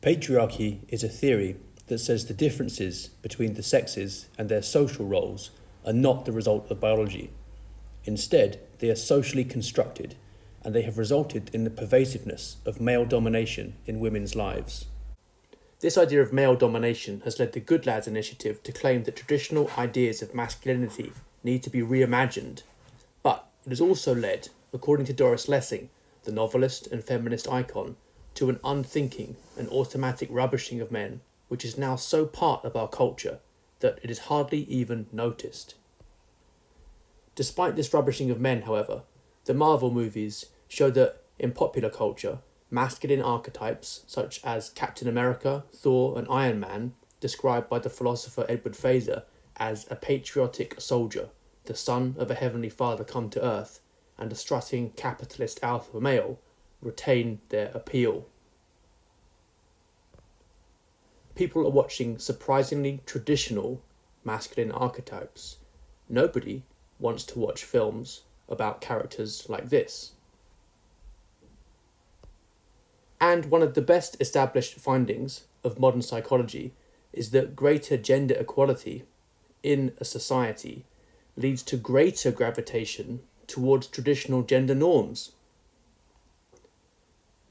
Patriarchy is a theory that says the differences between the sexes and their social roles are not the result of biology. Instead, they are socially constructed and they have resulted in the pervasiveness of male domination in women's lives. This idea of male domination has led the Good Lads initiative to claim that traditional ideas of masculinity need to be reimagined, but it has also led, according to Doris Lessing, the novelist and feminist icon, to an unthinking and automatic rubbishing of men, which is now so part of our culture that it is hardly even noticed. Despite this rubbishing of men, however, the Marvel movies show that in popular culture, masculine archetypes such as Captain America, Thor, and Iron Man, described by the philosopher Edward Feser as a patriotic soldier, the son of a heavenly father come to earth, and a strutting capitalist alpha male, retain their appeal. People are watching surprisingly traditional masculine archetypes. Nobody wants to watch films about characters like this. And one of the best established findings of modern psychology is that greater gender equality in a society leads to greater gravitation towards traditional gender norms.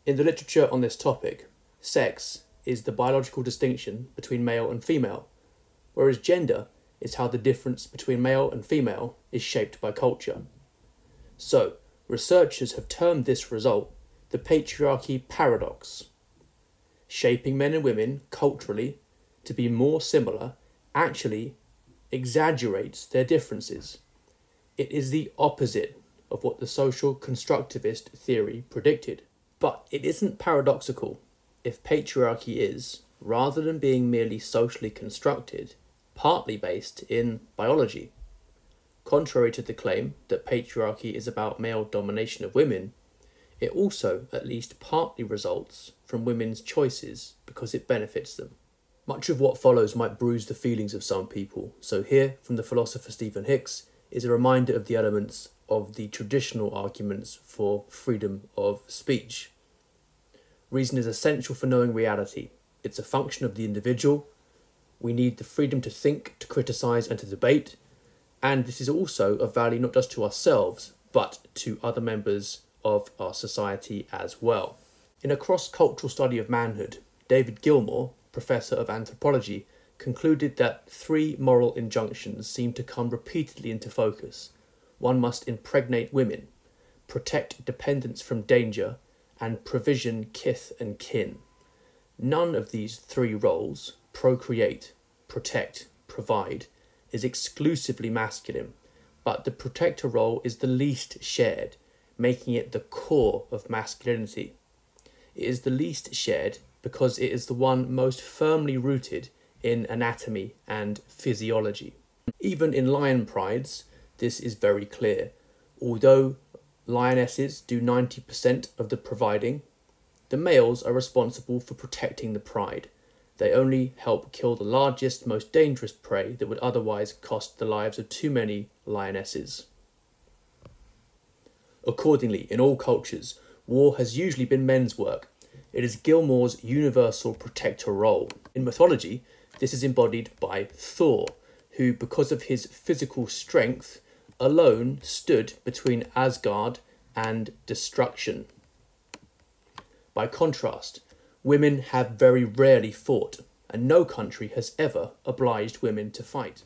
In the literature on this topic, sex is the biological distinction between male and female, whereas gender is how the difference between male and female is shaped by culture. So, researchers have termed this result the patriarchy paradox. Shaping men and women culturally to be more similar actually exaggerates their differences. It is the opposite of what the social constructivist theory predicted. But it isn't paradoxical if patriarchy is, rather than being merely socially constructed, partly based in biology. Contrary to the claim that patriarchy is about male domination of women, it also at least partly results from women's choices because it benefits them. Much of what follows might bruise the feelings of some people, so here, from the philosopher Stephen Hicks, is a reminder of the elements of the traditional arguments for freedom of speech. Reason is essential for knowing reality. It's a function of the individual. We need the freedom to think, to criticise, and to debate. And this is also of value not just to ourselves, but to other members of our society as well. In a cross cultural study of manhood, David Gilmore, professor of anthropology, concluded that three moral injunctions seem to come repeatedly into focus. One must impregnate women, protect dependents from danger, and provision kith and kin. None of these three roles, procreate, protect, provide, is exclusively masculine, but the protector role is the least shared, making it the core of masculinity. It is the least shared because it is the one most firmly rooted in anatomy and physiology. Even in lion prides, this is very clear. Although lionesses do 90% of the providing, the males are responsible for protecting the pride. They only help kill the largest, most dangerous prey that would otherwise cost the lives of too many lionesses. Accordingly, in all cultures, war has usually been men's work. It is Gilmore's universal protector role. In mythology, this is embodied by Thor, who, because of his physical strength, alone stood between Asgard and destruction. By contrast, women have very rarely fought, and no country has ever obliged women to fight.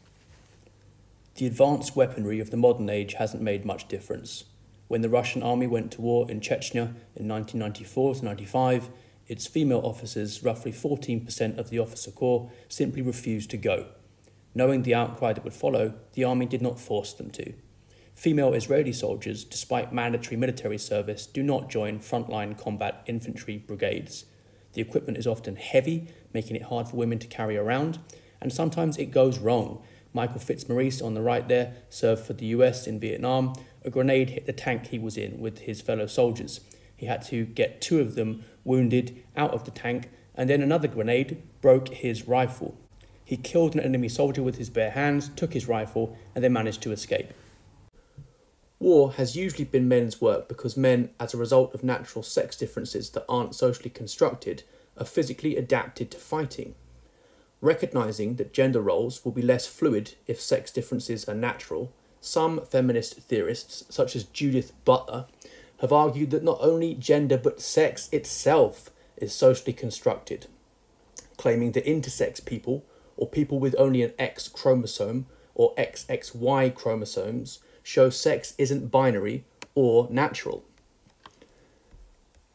The advanced weaponry of the modern age hasn't made much difference. When the Russian army went to war in Chechnya in 1994 to 95, its female officers, roughly 14% of the officer corps, simply refused to go. Knowing the outcry that would follow, the army did not force them to. Female Israeli soldiers, despite mandatory military service, do not join frontline combat infantry brigades. The equipment is often heavy, making it hard for women to carry around, and sometimes it goes wrong. Michael Fitzmaurice on the right there served for the US in Vietnam. A grenade hit the tank he was in with his fellow soldiers. He had to get two of them wounded out of the tank, and then another grenade broke his rifle. He killed an enemy soldier with his bare hands, took his rifle, and then managed to escape. War has usually been men's work because men, as a result of natural sex differences that aren't socially constructed, are physically adapted to fighting. Recognizing that gender roles will be less fluid if sex differences are natural, some feminist theorists, such as Judith Butler, have argued that not only gender but sex itself is socially constructed, claiming that intersex people, or people with only an X chromosome or XXY chromosomes, show sex isn't binary or natural.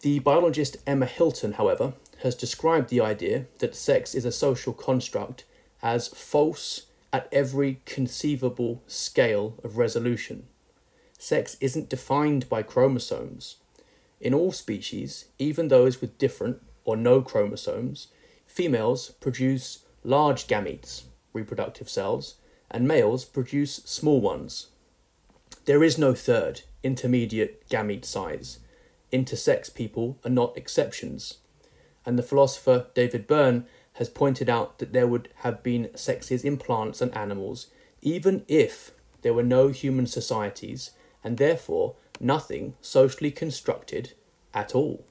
The biologist Emma Hilton, however, has described the idea that sex is a social construct as false at every conceivable scale of resolution. Sex isn't defined by chromosomes. In all species, even those with different or no chromosomes, females produce large gametes, reproductive cells, and males produce small ones. There is no third, intermediate gamete size. Intersex people are not exceptions and the philosopher David Byrne has pointed out that there would have been sexes in plants and animals, even if there were no human societies, and therefore nothing socially constructed at all.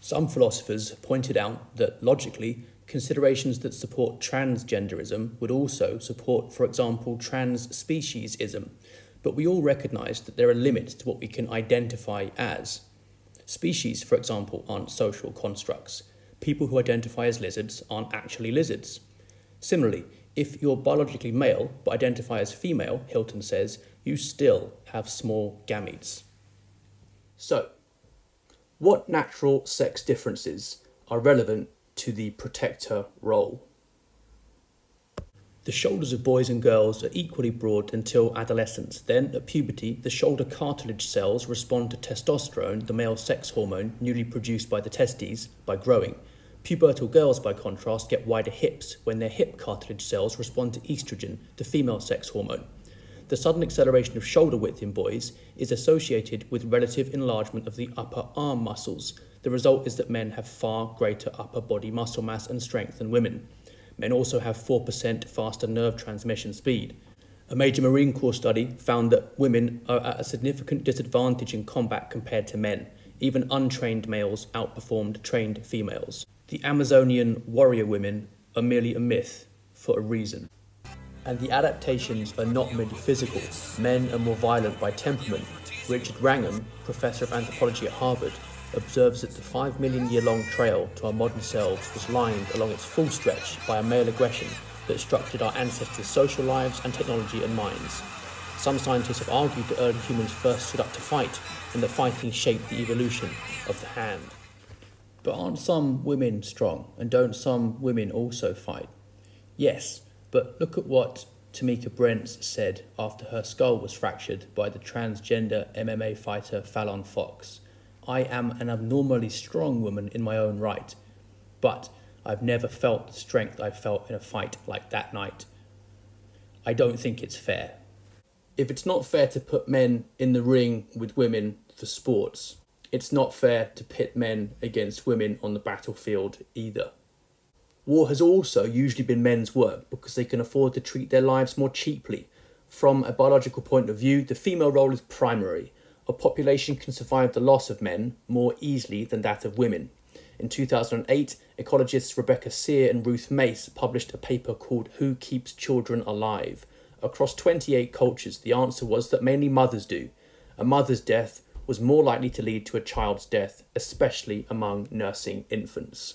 Some philosophers pointed out that logically, considerations that support transgenderism would also support, for example, trans speciesism, but we all recognise that there are limits to what we can identify as. Species, for example, aren't social constructs people who identify as lizards aren't actually lizards. Similarly, if you're biologically male but identify as female, Hilton says, you still have small gametes. So, what natural sex differences are relevant to the protector role? The shoulders of boys and girls are equally broad until adolescence. Then, at puberty, the shoulder cartilage cells respond to testosterone, the male sex hormone newly produced by the testes, by growing. Pubertal girls, by contrast, get wider hips when their hip cartilage cells respond to estrogen, the female sex hormone. The sudden acceleration of shoulder width in boys is associated with relative enlargement of the upper arm muscles. The result is that men have far greater upper body muscle mass and strength than women. Men also have 4% faster nerve transmission speed. A major Marine Corps study found that women are at a significant disadvantage in combat compared to men. Even untrained males outperformed trained females the Amazonian warrior women are merely a myth for a reason. And the adaptations are not merely physical, men are more violent by temperament. Richard Wrangham, professor of anthropology at Harvard, observes that the five million year long trail to our modern selves was lined along its full stretch by a male aggression that structured our ancestors' social lives and technology and minds. Some scientists have argued that early humans first stood up to fight, and that fighting shaped the evolution of the hand. But aren't some women strong? And don't some women also fight? Yes, but look at what Tamikka Brents said after her skull was fractured by the transgender MMA fighter Fallon Fox. I am an abnormally strong woman in my own right, but I've never felt the strength I felt in a fight like that night. I don't think it's fair. If it's not fair to put men in the ring with women for sports, it's not fair to pit men against women on the battlefield either. War has also usually been men's work because they can afford to treat their lives more cheaply. From a biological point of view, the female role is primary. A population can survive the loss of men more easily than that of women. In 2008, ecologists Rebecca Sear and Ruth Mace published a paper called Who Keeps Children Alive? Across 28 cultures, the answer was that mainly mothers do. A mother's death was more likely to lead to a child's death, especially among nursing infants.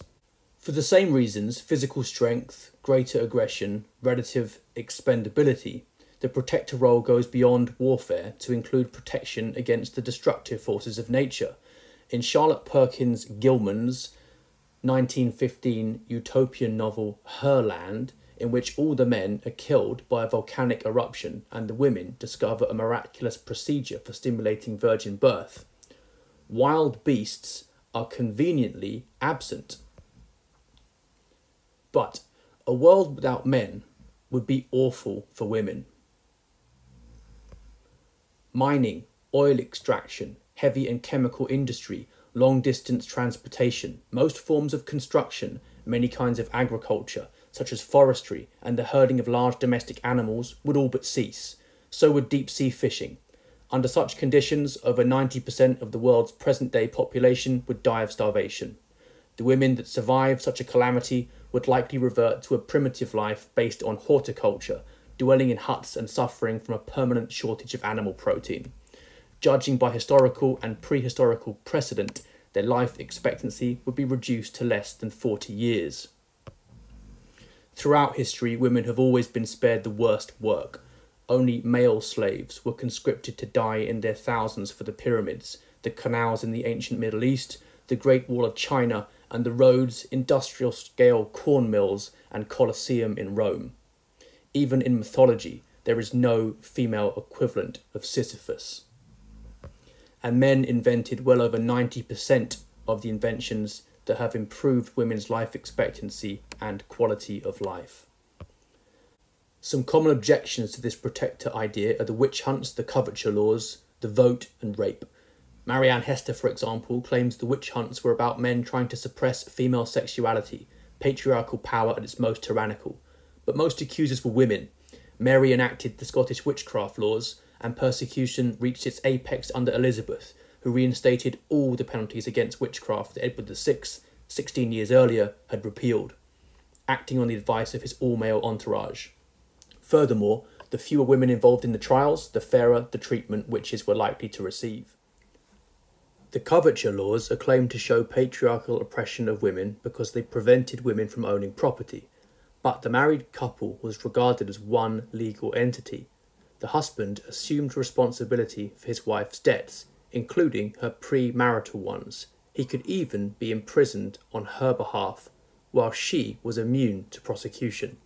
For the same reasons physical strength, greater aggression, relative expendability the protector role goes beyond warfare to include protection against the destructive forces of nature. In Charlotte Perkins Gilman's 1915 utopian novel Herland, in which all the men are killed by a volcanic eruption and the women discover a miraculous procedure for stimulating virgin birth. Wild beasts are conveniently absent. But a world without men would be awful for women. Mining, oil extraction, heavy and chemical industry, long distance transportation, most forms of construction, many kinds of agriculture, such as forestry and the herding of large domestic animals, would all but cease. So would deep sea fishing. Under such conditions, over 90% of the world's present day population would die of starvation. The women that survive such a calamity would likely revert to a primitive life based on horticulture, dwelling in huts and suffering from a permanent shortage of animal protein. Judging by historical and prehistorical precedent, their life expectancy would be reduced to less than 40 years. Throughout history, women have always been spared the worst work. Only male slaves were conscripted to die in their thousands for the pyramids, the canals in the ancient Middle East, the Great Wall of China, and the roads, industrial scale corn mills, and Colosseum in Rome. Even in mythology, there is no female equivalent of Sisyphus. And men invented well over 90% of the inventions that have improved women's life expectancy and quality of life. Some common objections to this protector idea are the witch hunts, the coverture laws, the vote, and rape. Marianne Hester, for example, claims the witch hunts were about men trying to suppress female sexuality, patriarchal power at its most tyrannical. But most accusers were women. Mary enacted the Scottish witchcraft laws, and persecution reached its apex under Elizabeth, who reinstated all the penalties against witchcraft that Edward VI, 16 years earlier, had repealed, acting on the advice of his all male entourage. Furthermore, the fewer women involved in the trials, the fairer the treatment witches were likely to receive. The coverture laws are claimed to show patriarchal oppression of women because they prevented women from owning property, but the married couple was regarded as one legal entity. The husband assumed responsibility for his wife's debts including her pre-marital ones. He could even be imprisoned on her behalf, while she was immune to prosecution.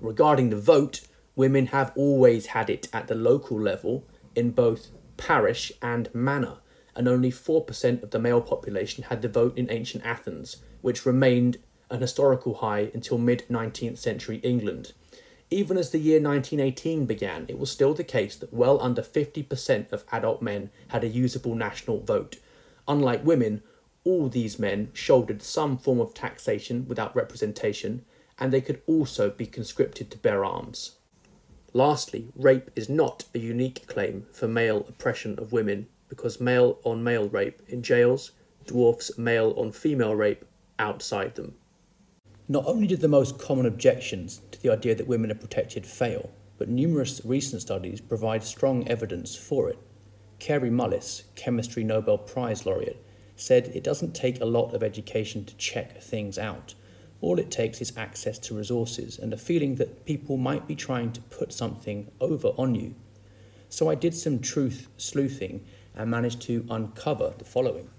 Regarding the vote, women have always had it at the local level in both parish and manor, and only 4% of the male population had the vote in ancient Athens, which remained an historical high until mid 19th century England. Even as the year 1918 began, it was still the case that well under 50% of adult men had a usable national vote. Unlike women, all these men shouldered some form of taxation without representation, and they could also be conscripted to bear arms. Lastly, rape is not a unique claim for male oppression of women because male on male rape in jails dwarfs male on female rape outside them. Not only did the most common objections to the idea that women are protected fail, but numerous recent studies provide strong evidence for it. Kary Mullis, Chemistry Nobel Prize laureate, said it doesn't take a lot of education to check things out. All it takes is access to resources and a feeling that people might be trying to put something over on you. So I did some truth sleuthing and managed to uncover the following.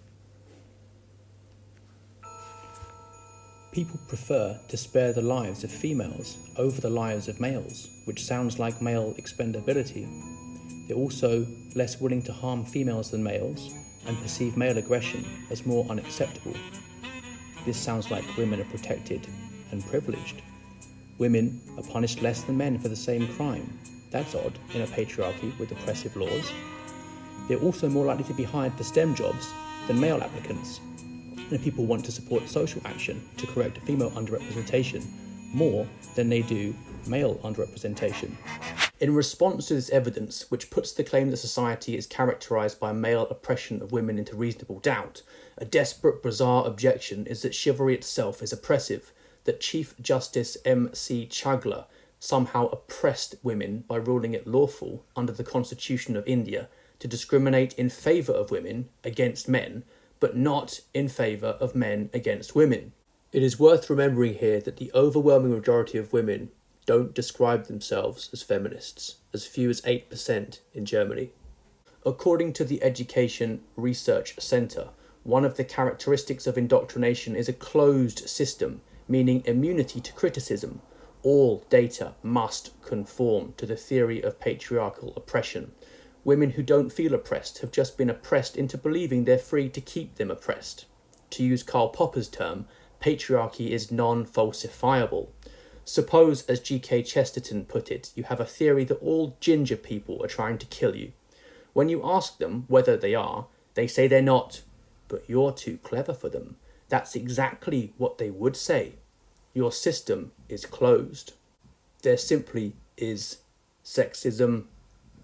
People prefer to spare the lives of females over the lives of males, which sounds like male expendability. They're also less willing to harm females than males and perceive male aggression as more unacceptable. This sounds like women are protected and privileged. Women are punished less than men for the same crime. That's odd in a patriarchy with oppressive laws. They're also more likely to be hired for STEM jobs than male applicants, and people want to support social action to correct female underrepresentation more than they do male underrepresentation. In response to this evidence, which puts the claim that society is characterised by male oppression of women into reasonable doubt, a desperate, bizarre objection is that chivalry itself is oppressive, that Chief Justice M. C. Chagla somehow oppressed women by ruling it lawful under the Constitution of India to discriminate in favour of women against men but not in favour of men against women. It is worth remembering here that the overwhelming majority of women don't describe themselves as feminists, as few as 8% in Germany. According to the Education Research Centre, one of the characteristics of indoctrination is a closed system, meaning immunity to criticism. All data must conform to the theory of patriarchal oppression. Women who don't feel oppressed have just been oppressed into believing they're free to keep them oppressed. To use Karl Popper's term, patriarchy is non falsifiable. Suppose, as G.K. Chesterton put it, you have a theory that all ginger people are trying to kill you. When you ask them whether they are, they say they're not, but you're too clever for them. That's exactly what they would say. Your system is closed. There simply is sexism,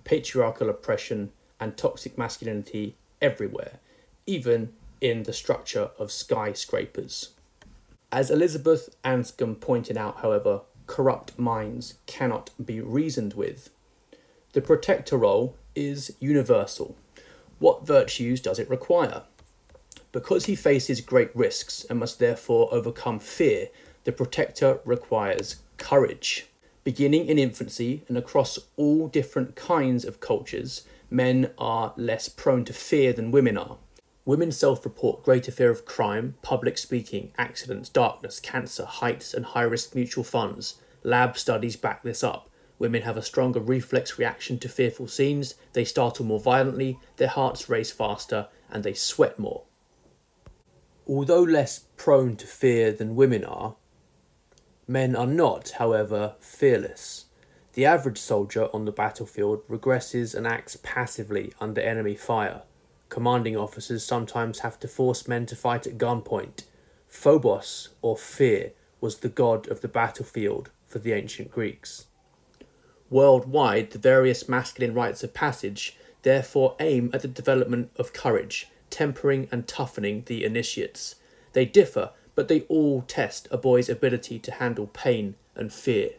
patriarchal oppression, and toxic masculinity everywhere, even in the structure of skyscrapers. As Elizabeth Anscombe pointed out, however, corrupt minds cannot be reasoned with. The protector role is universal. What virtues does it require? Because he faces great risks and must therefore overcome fear, the protector requires courage. Beginning in infancy and across all different kinds of cultures, men are less prone to fear than women are. Women self report greater fear of crime, public speaking, accidents, darkness, cancer, heights, and high risk mutual funds. Lab studies back this up. Women have a stronger reflex reaction to fearful scenes, they startle more violently, their hearts race faster, and they sweat more. Although less prone to fear than women are, Men are not, however, fearless. The average soldier on the battlefield regresses and acts passively under enemy fire. Commanding officers sometimes have to force men to fight at gunpoint. Phobos, or fear, was the god of the battlefield for the ancient Greeks. Worldwide, the various masculine rites of passage therefore aim at the development of courage, tempering and toughening the initiates. They differ but they all test a boy's ability to handle pain and fear.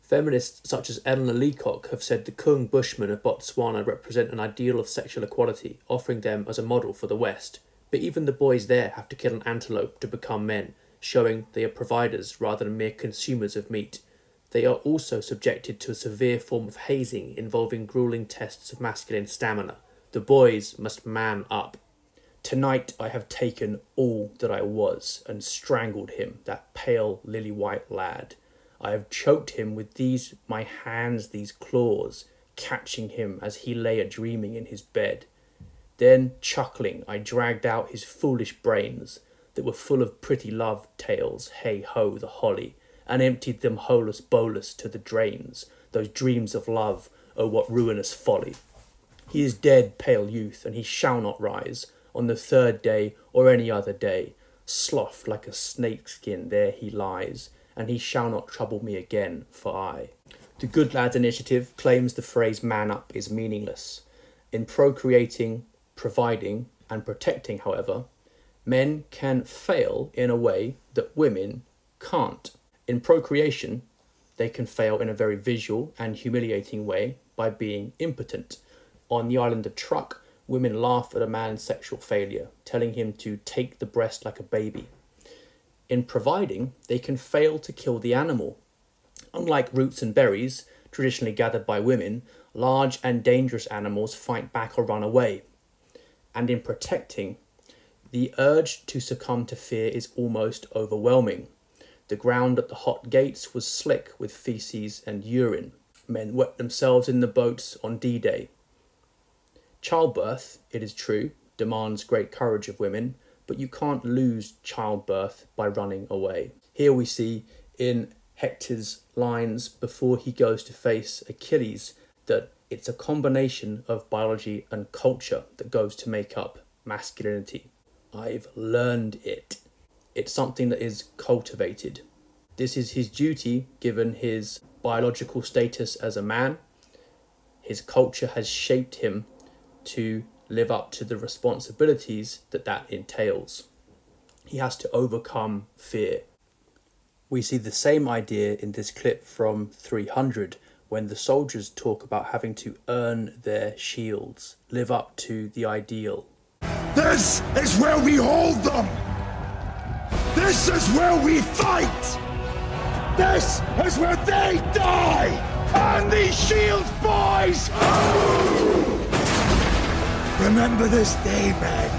Feminists such as Eleanor Leacock have said the Kung Bushmen of Botswana represent an ideal of sexual equality, offering them as a model for the West. But even the boys there have to kill an antelope to become men, showing they are providers rather than mere consumers of meat. They are also subjected to a severe form of hazing involving grueling tests of masculine stamina. The boys must man up. Tonight I have taken all that I was and strangled him, that pale lily white lad. I have choked him with these my hands, these claws, catching him as he lay a dreaming in his bed. Then, chuckling, I dragged out his foolish brains that were full of pretty love tales, hey ho, the holly, and emptied them holus bolus to the drains, those dreams of love, oh what ruinous folly. He is dead, pale youth, and he shall not rise on the third day or any other day. Sloth like a snakeskin there he lies, and he shall not trouble me again, for I. The Good Lads Initiative claims the phrase man up is meaningless. In procreating, providing, and protecting, however, men can fail in a way that women can't. In procreation, they can fail in a very visual and humiliating way by being impotent. On the island of Truk, women laugh at a man's sexual failure, telling him to take the breast like a baby. In providing, they can fail to kill the animal. Unlike roots and berries, traditionally gathered by women, large and dangerous animals fight back or run away. And in protecting, the urge to succumb to fear is almost overwhelming. The ground at the hot gates was slick with feces and urine. Men wet themselves in the boats on D Day. Childbirth, it is true, demands great courage of women, but you can't lose childbirth by running away. Here we see in Hector's lines before he goes to face Achilles that it's a combination of biology and culture that goes to make up masculinity. I've learned it. It's something that is cultivated. This is his duty given his biological status as a man. His culture has shaped him to live up to the responsibilities that that entails. He has to overcome fear. We see the same idea in this clip from 300 when the soldiers talk about having to earn their shields, live up to the ideal. This is where we hold them! This is where we fight! This is where they die! And these shields, boys! Remember this day, man,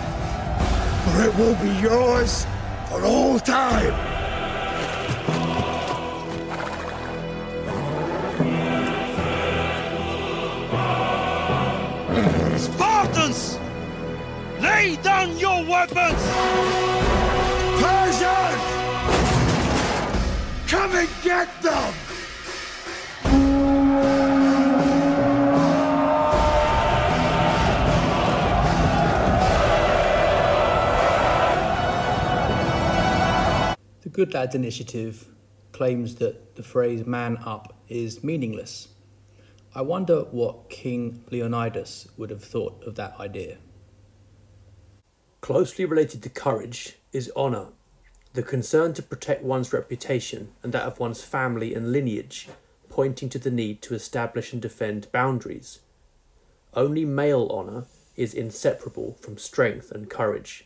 for it will be yours for all time. Spartans! Lay down your weapons! Persians! Come and get them! Good Lads Initiative claims that the phrase man up is meaningless. I wonder what King Leonidas would have thought of that idea. Closely related to courage is honour, the concern to protect one's reputation and that of one's family and lineage, pointing to the need to establish and defend boundaries. Only male honour is inseparable from strength and courage.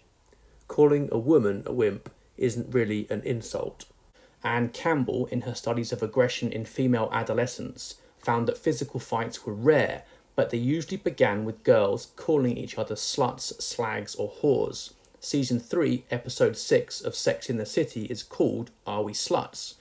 Calling a woman a wimp isn't really an insult. Anne Campbell, in her studies of aggression in female adolescents, found that physical fights were rare, but they usually began with girls calling each other sluts, slags, or whores. Season 3, Episode 6 of Sex in the City is called Are We Sluts?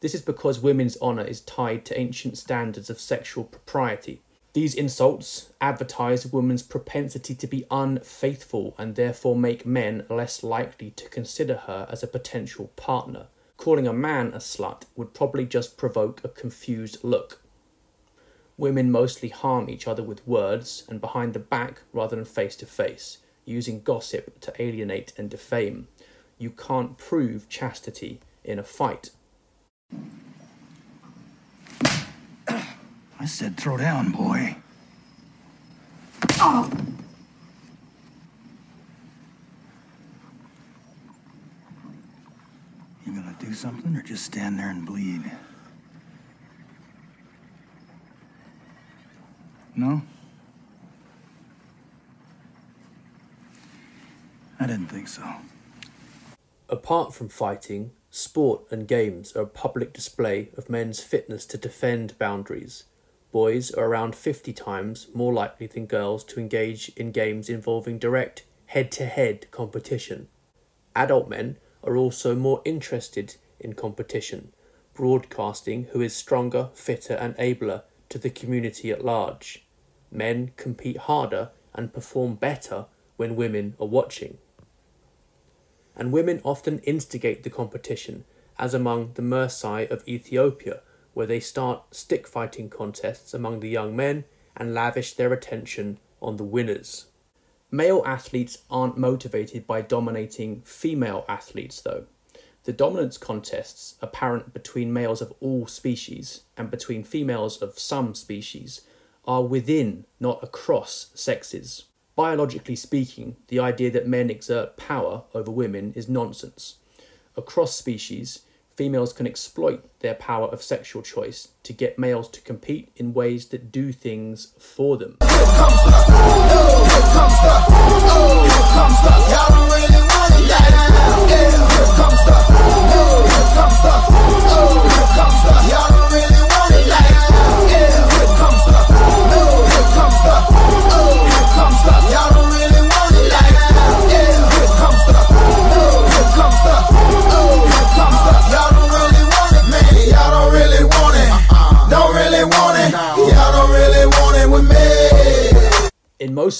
This is because women's honour is tied to ancient standards of sexual propriety. These insults advertise a woman's propensity to be unfaithful and therefore make men less likely to consider her as a potential partner. Calling a man a slut would probably just provoke a confused look. Women mostly harm each other with words and behind the back rather than face to face, using gossip to alienate and defame. You can't prove chastity in a fight. I said throw down, boy. Oh. You gonna do something or just stand there and bleed? No? I didn't think so. Apart from fighting, sport and games are a public display of men's fitness to defend boundaries. Boys are around 50 times more likely than girls to engage in games involving direct head to head competition. Adult men are also more interested in competition, broadcasting who is stronger, fitter, and abler to the community at large. Men compete harder and perform better when women are watching. And women often instigate the competition, as among the Mursi of Ethiopia, where they start stick fighting contests among the young men and lavish their attention on the winners. Male athletes aren't motivated by dominating female athletes, though. The dominance contests, apparent between males of all species and between females of some species, are within, not across, sexes. Biologically speaking, the idea that men exert power over women is nonsense. Across species, females can exploit their power of sexual choice to get males to compete in ways that do things for them.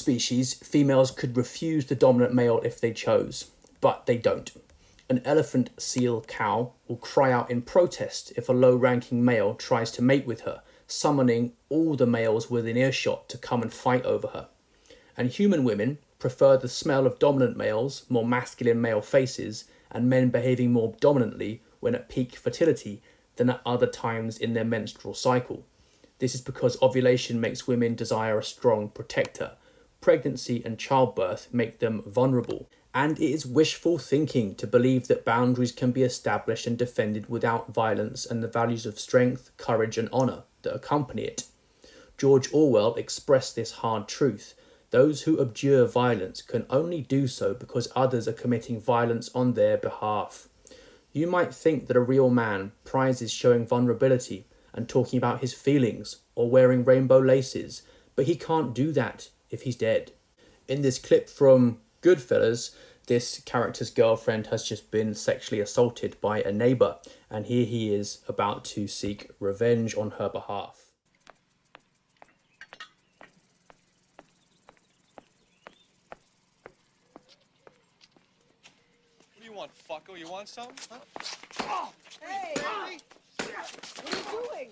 Species, females could refuse the dominant male if they chose, but they don't. An elephant, seal, cow will cry out in protest if a low ranking male tries to mate with her, summoning all the males within earshot to come and fight over her. And human women prefer the smell of dominant males, more masculine male faces, and men behaving more dominantly when at peak fertility than at other times in their menstrual cycle. This is because ovulation makes women desire a strong protector. Pregnancy and childbirth make them vulnerable. And it is wishful thinking to believe that boundaries can be established and defended without violence and the values of strength, courage, and honour that accompany it. George Orwell expressed this hard truth. Those who abjure violence can only do so because others are committing violence on their behalf. You might think that a real man prizes showing vulnerability and talking about his feelings or wearing rainbow laces, but he can't do that if he's dead. In this clip from Goodfellas, this character's girlfriend has just been sexually assaulted by a neighbour, and here he is about to seek revenge on her behalf. What do you want, fucko? You want something? Huh? Hey! What are you doing?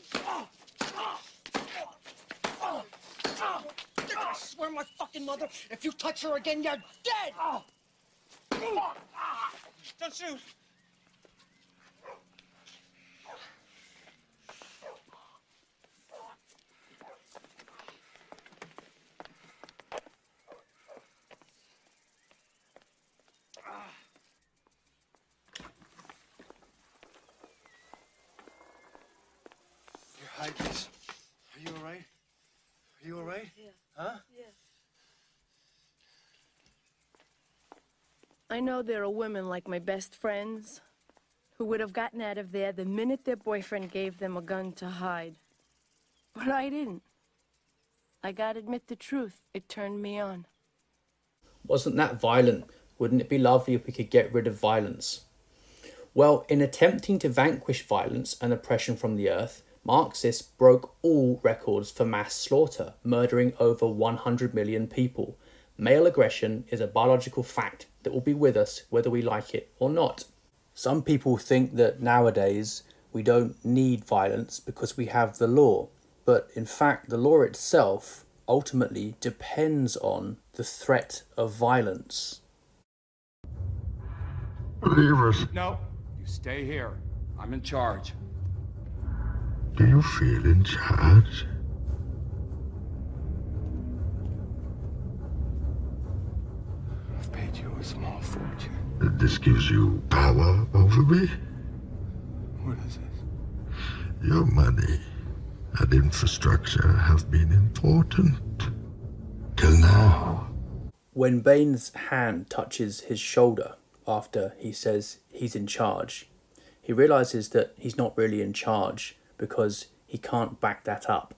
I swear my fucking mother, if you touch her again, you're dead! Don't shoot. Hades. Are you all right? Yeah. Huh? Yeah. I know there are women like my best friends who would have gotten out of there the minute their boyfriend gave them a gun to hide. But I didn't. I gotta admit the truth, it turned me on. Wasn't that violent? Wouldn't it be lovely if we could get rid of violence? Well, in attempting to vanquish violence and oppression from the earth, Marxists broke all records for mass slaughter, murdering over 100 million people. Male aggression is a biological fact that will be with us whether we like it or not. Some people think that nowadays we don't need violence because we have the law, but in fact, the law itself ultimately depends on the threat of violence. Leave us. No, you stay here. I'm in charge. Do you feel in charge? I've paid you a small fortune. This gives you power over me? What is this? Your money and infrastructure have been important. Till now. When Bane's hand touches his shoulder after he says he's in charge, he realizes that he's not really in charge because he can't back that up.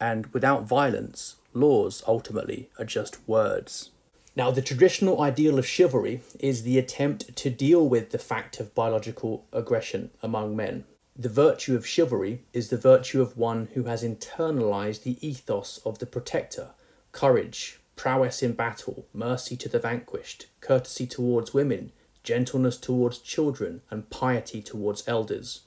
And without violence, laws ultimately are just words. Now, the traditional ideal of chivalry is the attempt to deal with the fact of biological aggression among men. The virtue of chivalry is the virtue of one who has internalized the ethos of the protector courage, prowess in battle, mercy to the vanquished, courtesy towards women, gentleness towards children, and piety towards elders.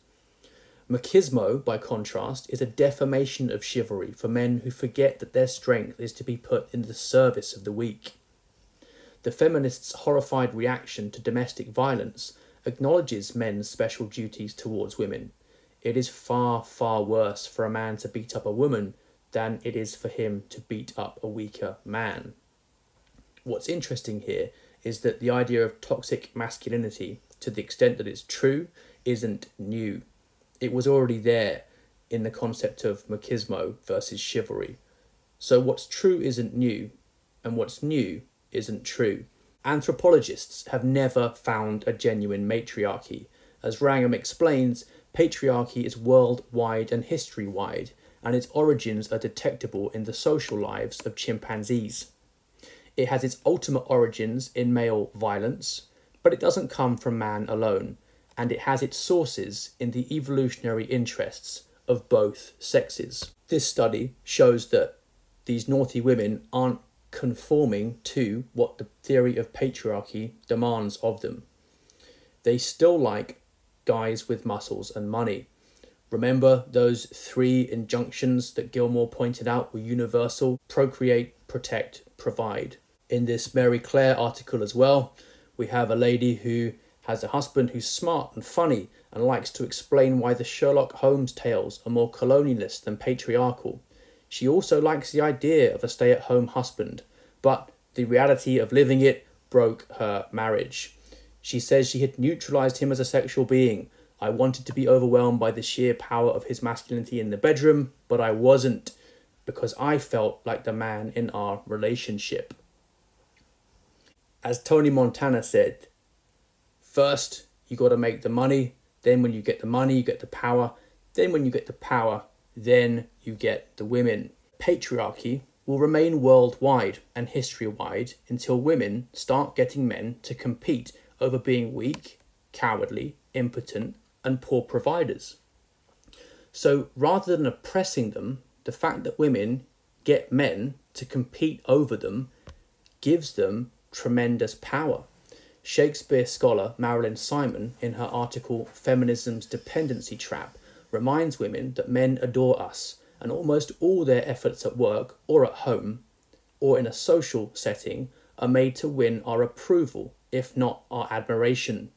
Machismo, by contrast, is a defamation of chivalry for men who forget that their strength is to be put in the service of the weak. The feminists' horrified reaction to domestic violence acknowledges men's special duties towards women. It is far, far worse for a man to beat up a woman than it is for him to beat up a weaker man. What's interesting here is that the idea of toxic masculinity, to the extent that it's true, isn't new. It was already there in the concept of machismo versus chivalry. So what's true isn't new, and what's new isn't true. Anthropologists have never found a genuine matriarchy. As Wrangham explains, patriarchy is worldwide and history wide, and its origins are detectable in the social lives of chimpanzees. It has its ultimate origins in male violence, but it doesn't come from man alone, and it has its sources in the evolutionary interests of both sexes. This study shows that these naughty women aren't conforming to what the theory of patriarchy demands of them. They still like guys with muscles and money. Remember those three injunctions that Gilmore pointed out were universal procreate, protect, provide. In this Marie Claire article as well, we have a lady who has a husband who's smart and funny and likes to explain why the Sherlock Holmes tales are more colonialist than patriarchal. She also likes the idea of a stay at home husband, but the reality of living it broke her marriage. She says she had neutralized him as a sexual being. I wanted to be overwhelmed by the sheer power of his masculinity in the bedroom, but I wasn't, because I felt like the man in our relationship. As Tony Montana said, first you got to make the money, then when you get the money, you get the power, then when you get the power, then you get the women. Patriarchy will remain worldwide and history wide until women start getting men to compete over being weak, cowardly, impotent, and poor providers. So rather than oppressing them, the fact that women get men to compete over them gives them tremendous power. Shakespeare scholar Marilyn Simon, in her article Feminism's Dependency Trap, reminds women that men adore us, and almost all their efforts at work or at home or in a social setting are made to win our approval, if not our admiration.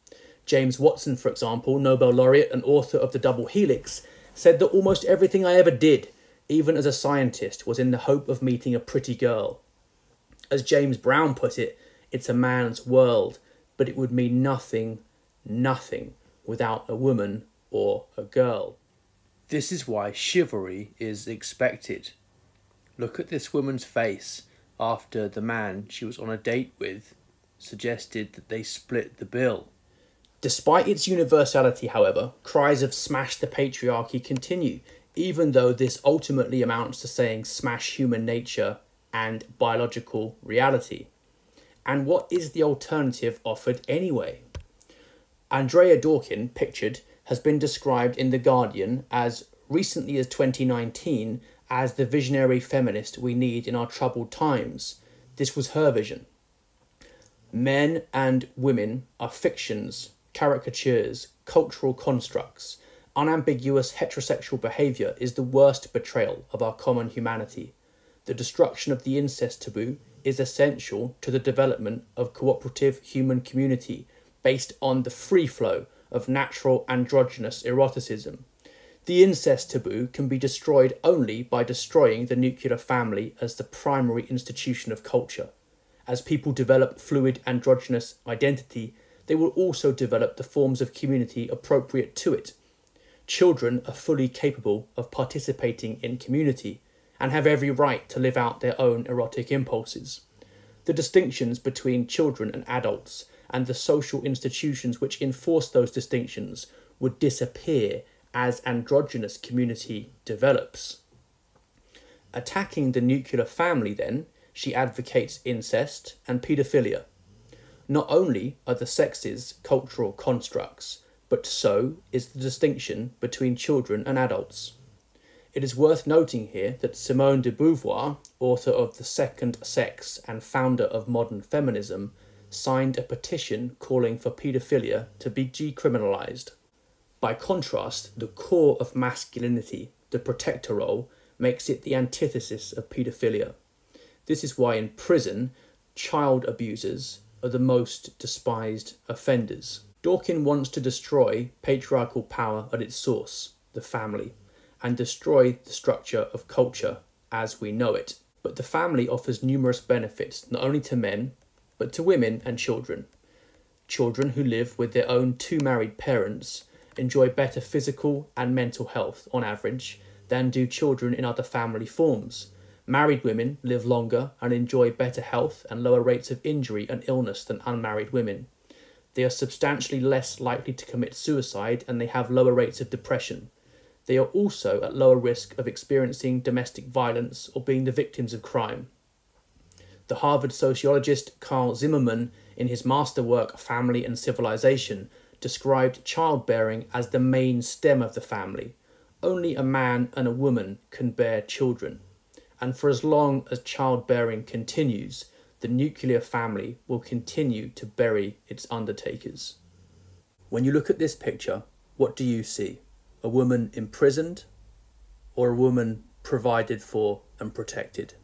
James Watson, for example, Nobel laureate and author of The Double Helix, said that almost everything I ever did, even as a scientist, was in the hope of meeting a pretty girl. As James Brown put it, it's a man's world, but it would mean nothing, nothing without a woman or a girl. This is why chivalry is expected. Look at this woman's face after the man she was on a date with suggested that they split the bill. Despite its universality, however, cries of smash the patriarchy continue, even though this ultimately amounts to saying smash human nature and biological reality. And what is the alternative offered anyway? Andrea Dworkin, pictured, has been described in The Guardian as recently as 2019 as the visionary feminist we need in our troubled times. This was her vision. Men and women are fictions, caricatures, cultural constructs. Unambiguous heterosexual behaviour is the worst betrayal of our common humanity. The destruction of the incest taboo is essential to the development of cooperative human community based on the free flow of natural androgynous eroticism. The incest taboo can be destroyed only by destroying the nuclear family as the primary institution of culture. As people develop fluid androgynous identity, they will also develop the forms of community appropriate to it. Children are fully capable of participating in community and have every right to live out their own erotic impulses. The distinctions between children and adults and the social institutions which enforce those distinctions would disappear as androgynous community develops. Attacking the nuclear family, then, she advocates incest and paedophilia. Not only are the sexes cultural constructs, but so is the distinction between children and adults. It is worth noting here that Simone de Beauvoir, author of The Second Sex and founder of modern feminism, signed a petition calling for paedophilia to be decriminalised. By contrast, the core of masculinity, the protector role, makes it the antithesis of paedophilia. This is why in prison, child abusers are the most despised offenders. Dworkin wants to destroy patriarchal power at its source, the family, and destroy the structure of culture as we know it. But the family offers numerous benefits not only to men, but to women and children. Children who live with their own two married parents enjoy better physical and mental health on average than do children in other family forms Married women live longer and enjoy better health and lower rates of injury and illness than unmarried women. They are substantially less likely to commit suicide and they have lower rates of depression. They are also at lower risk of experiencing domestic violence or being the victims of crime. The Harvard sociologist Carle Zimmerman, in his masterwork Family and Civilization, described childbearing as the main stem of the family. Only a man and a woman can bear children and for as long as childbearing continues, the nuclear family will continue to bury its undertakers. When you look at this picture, what do you see? A woman imprisoned or a woman provided for and protected?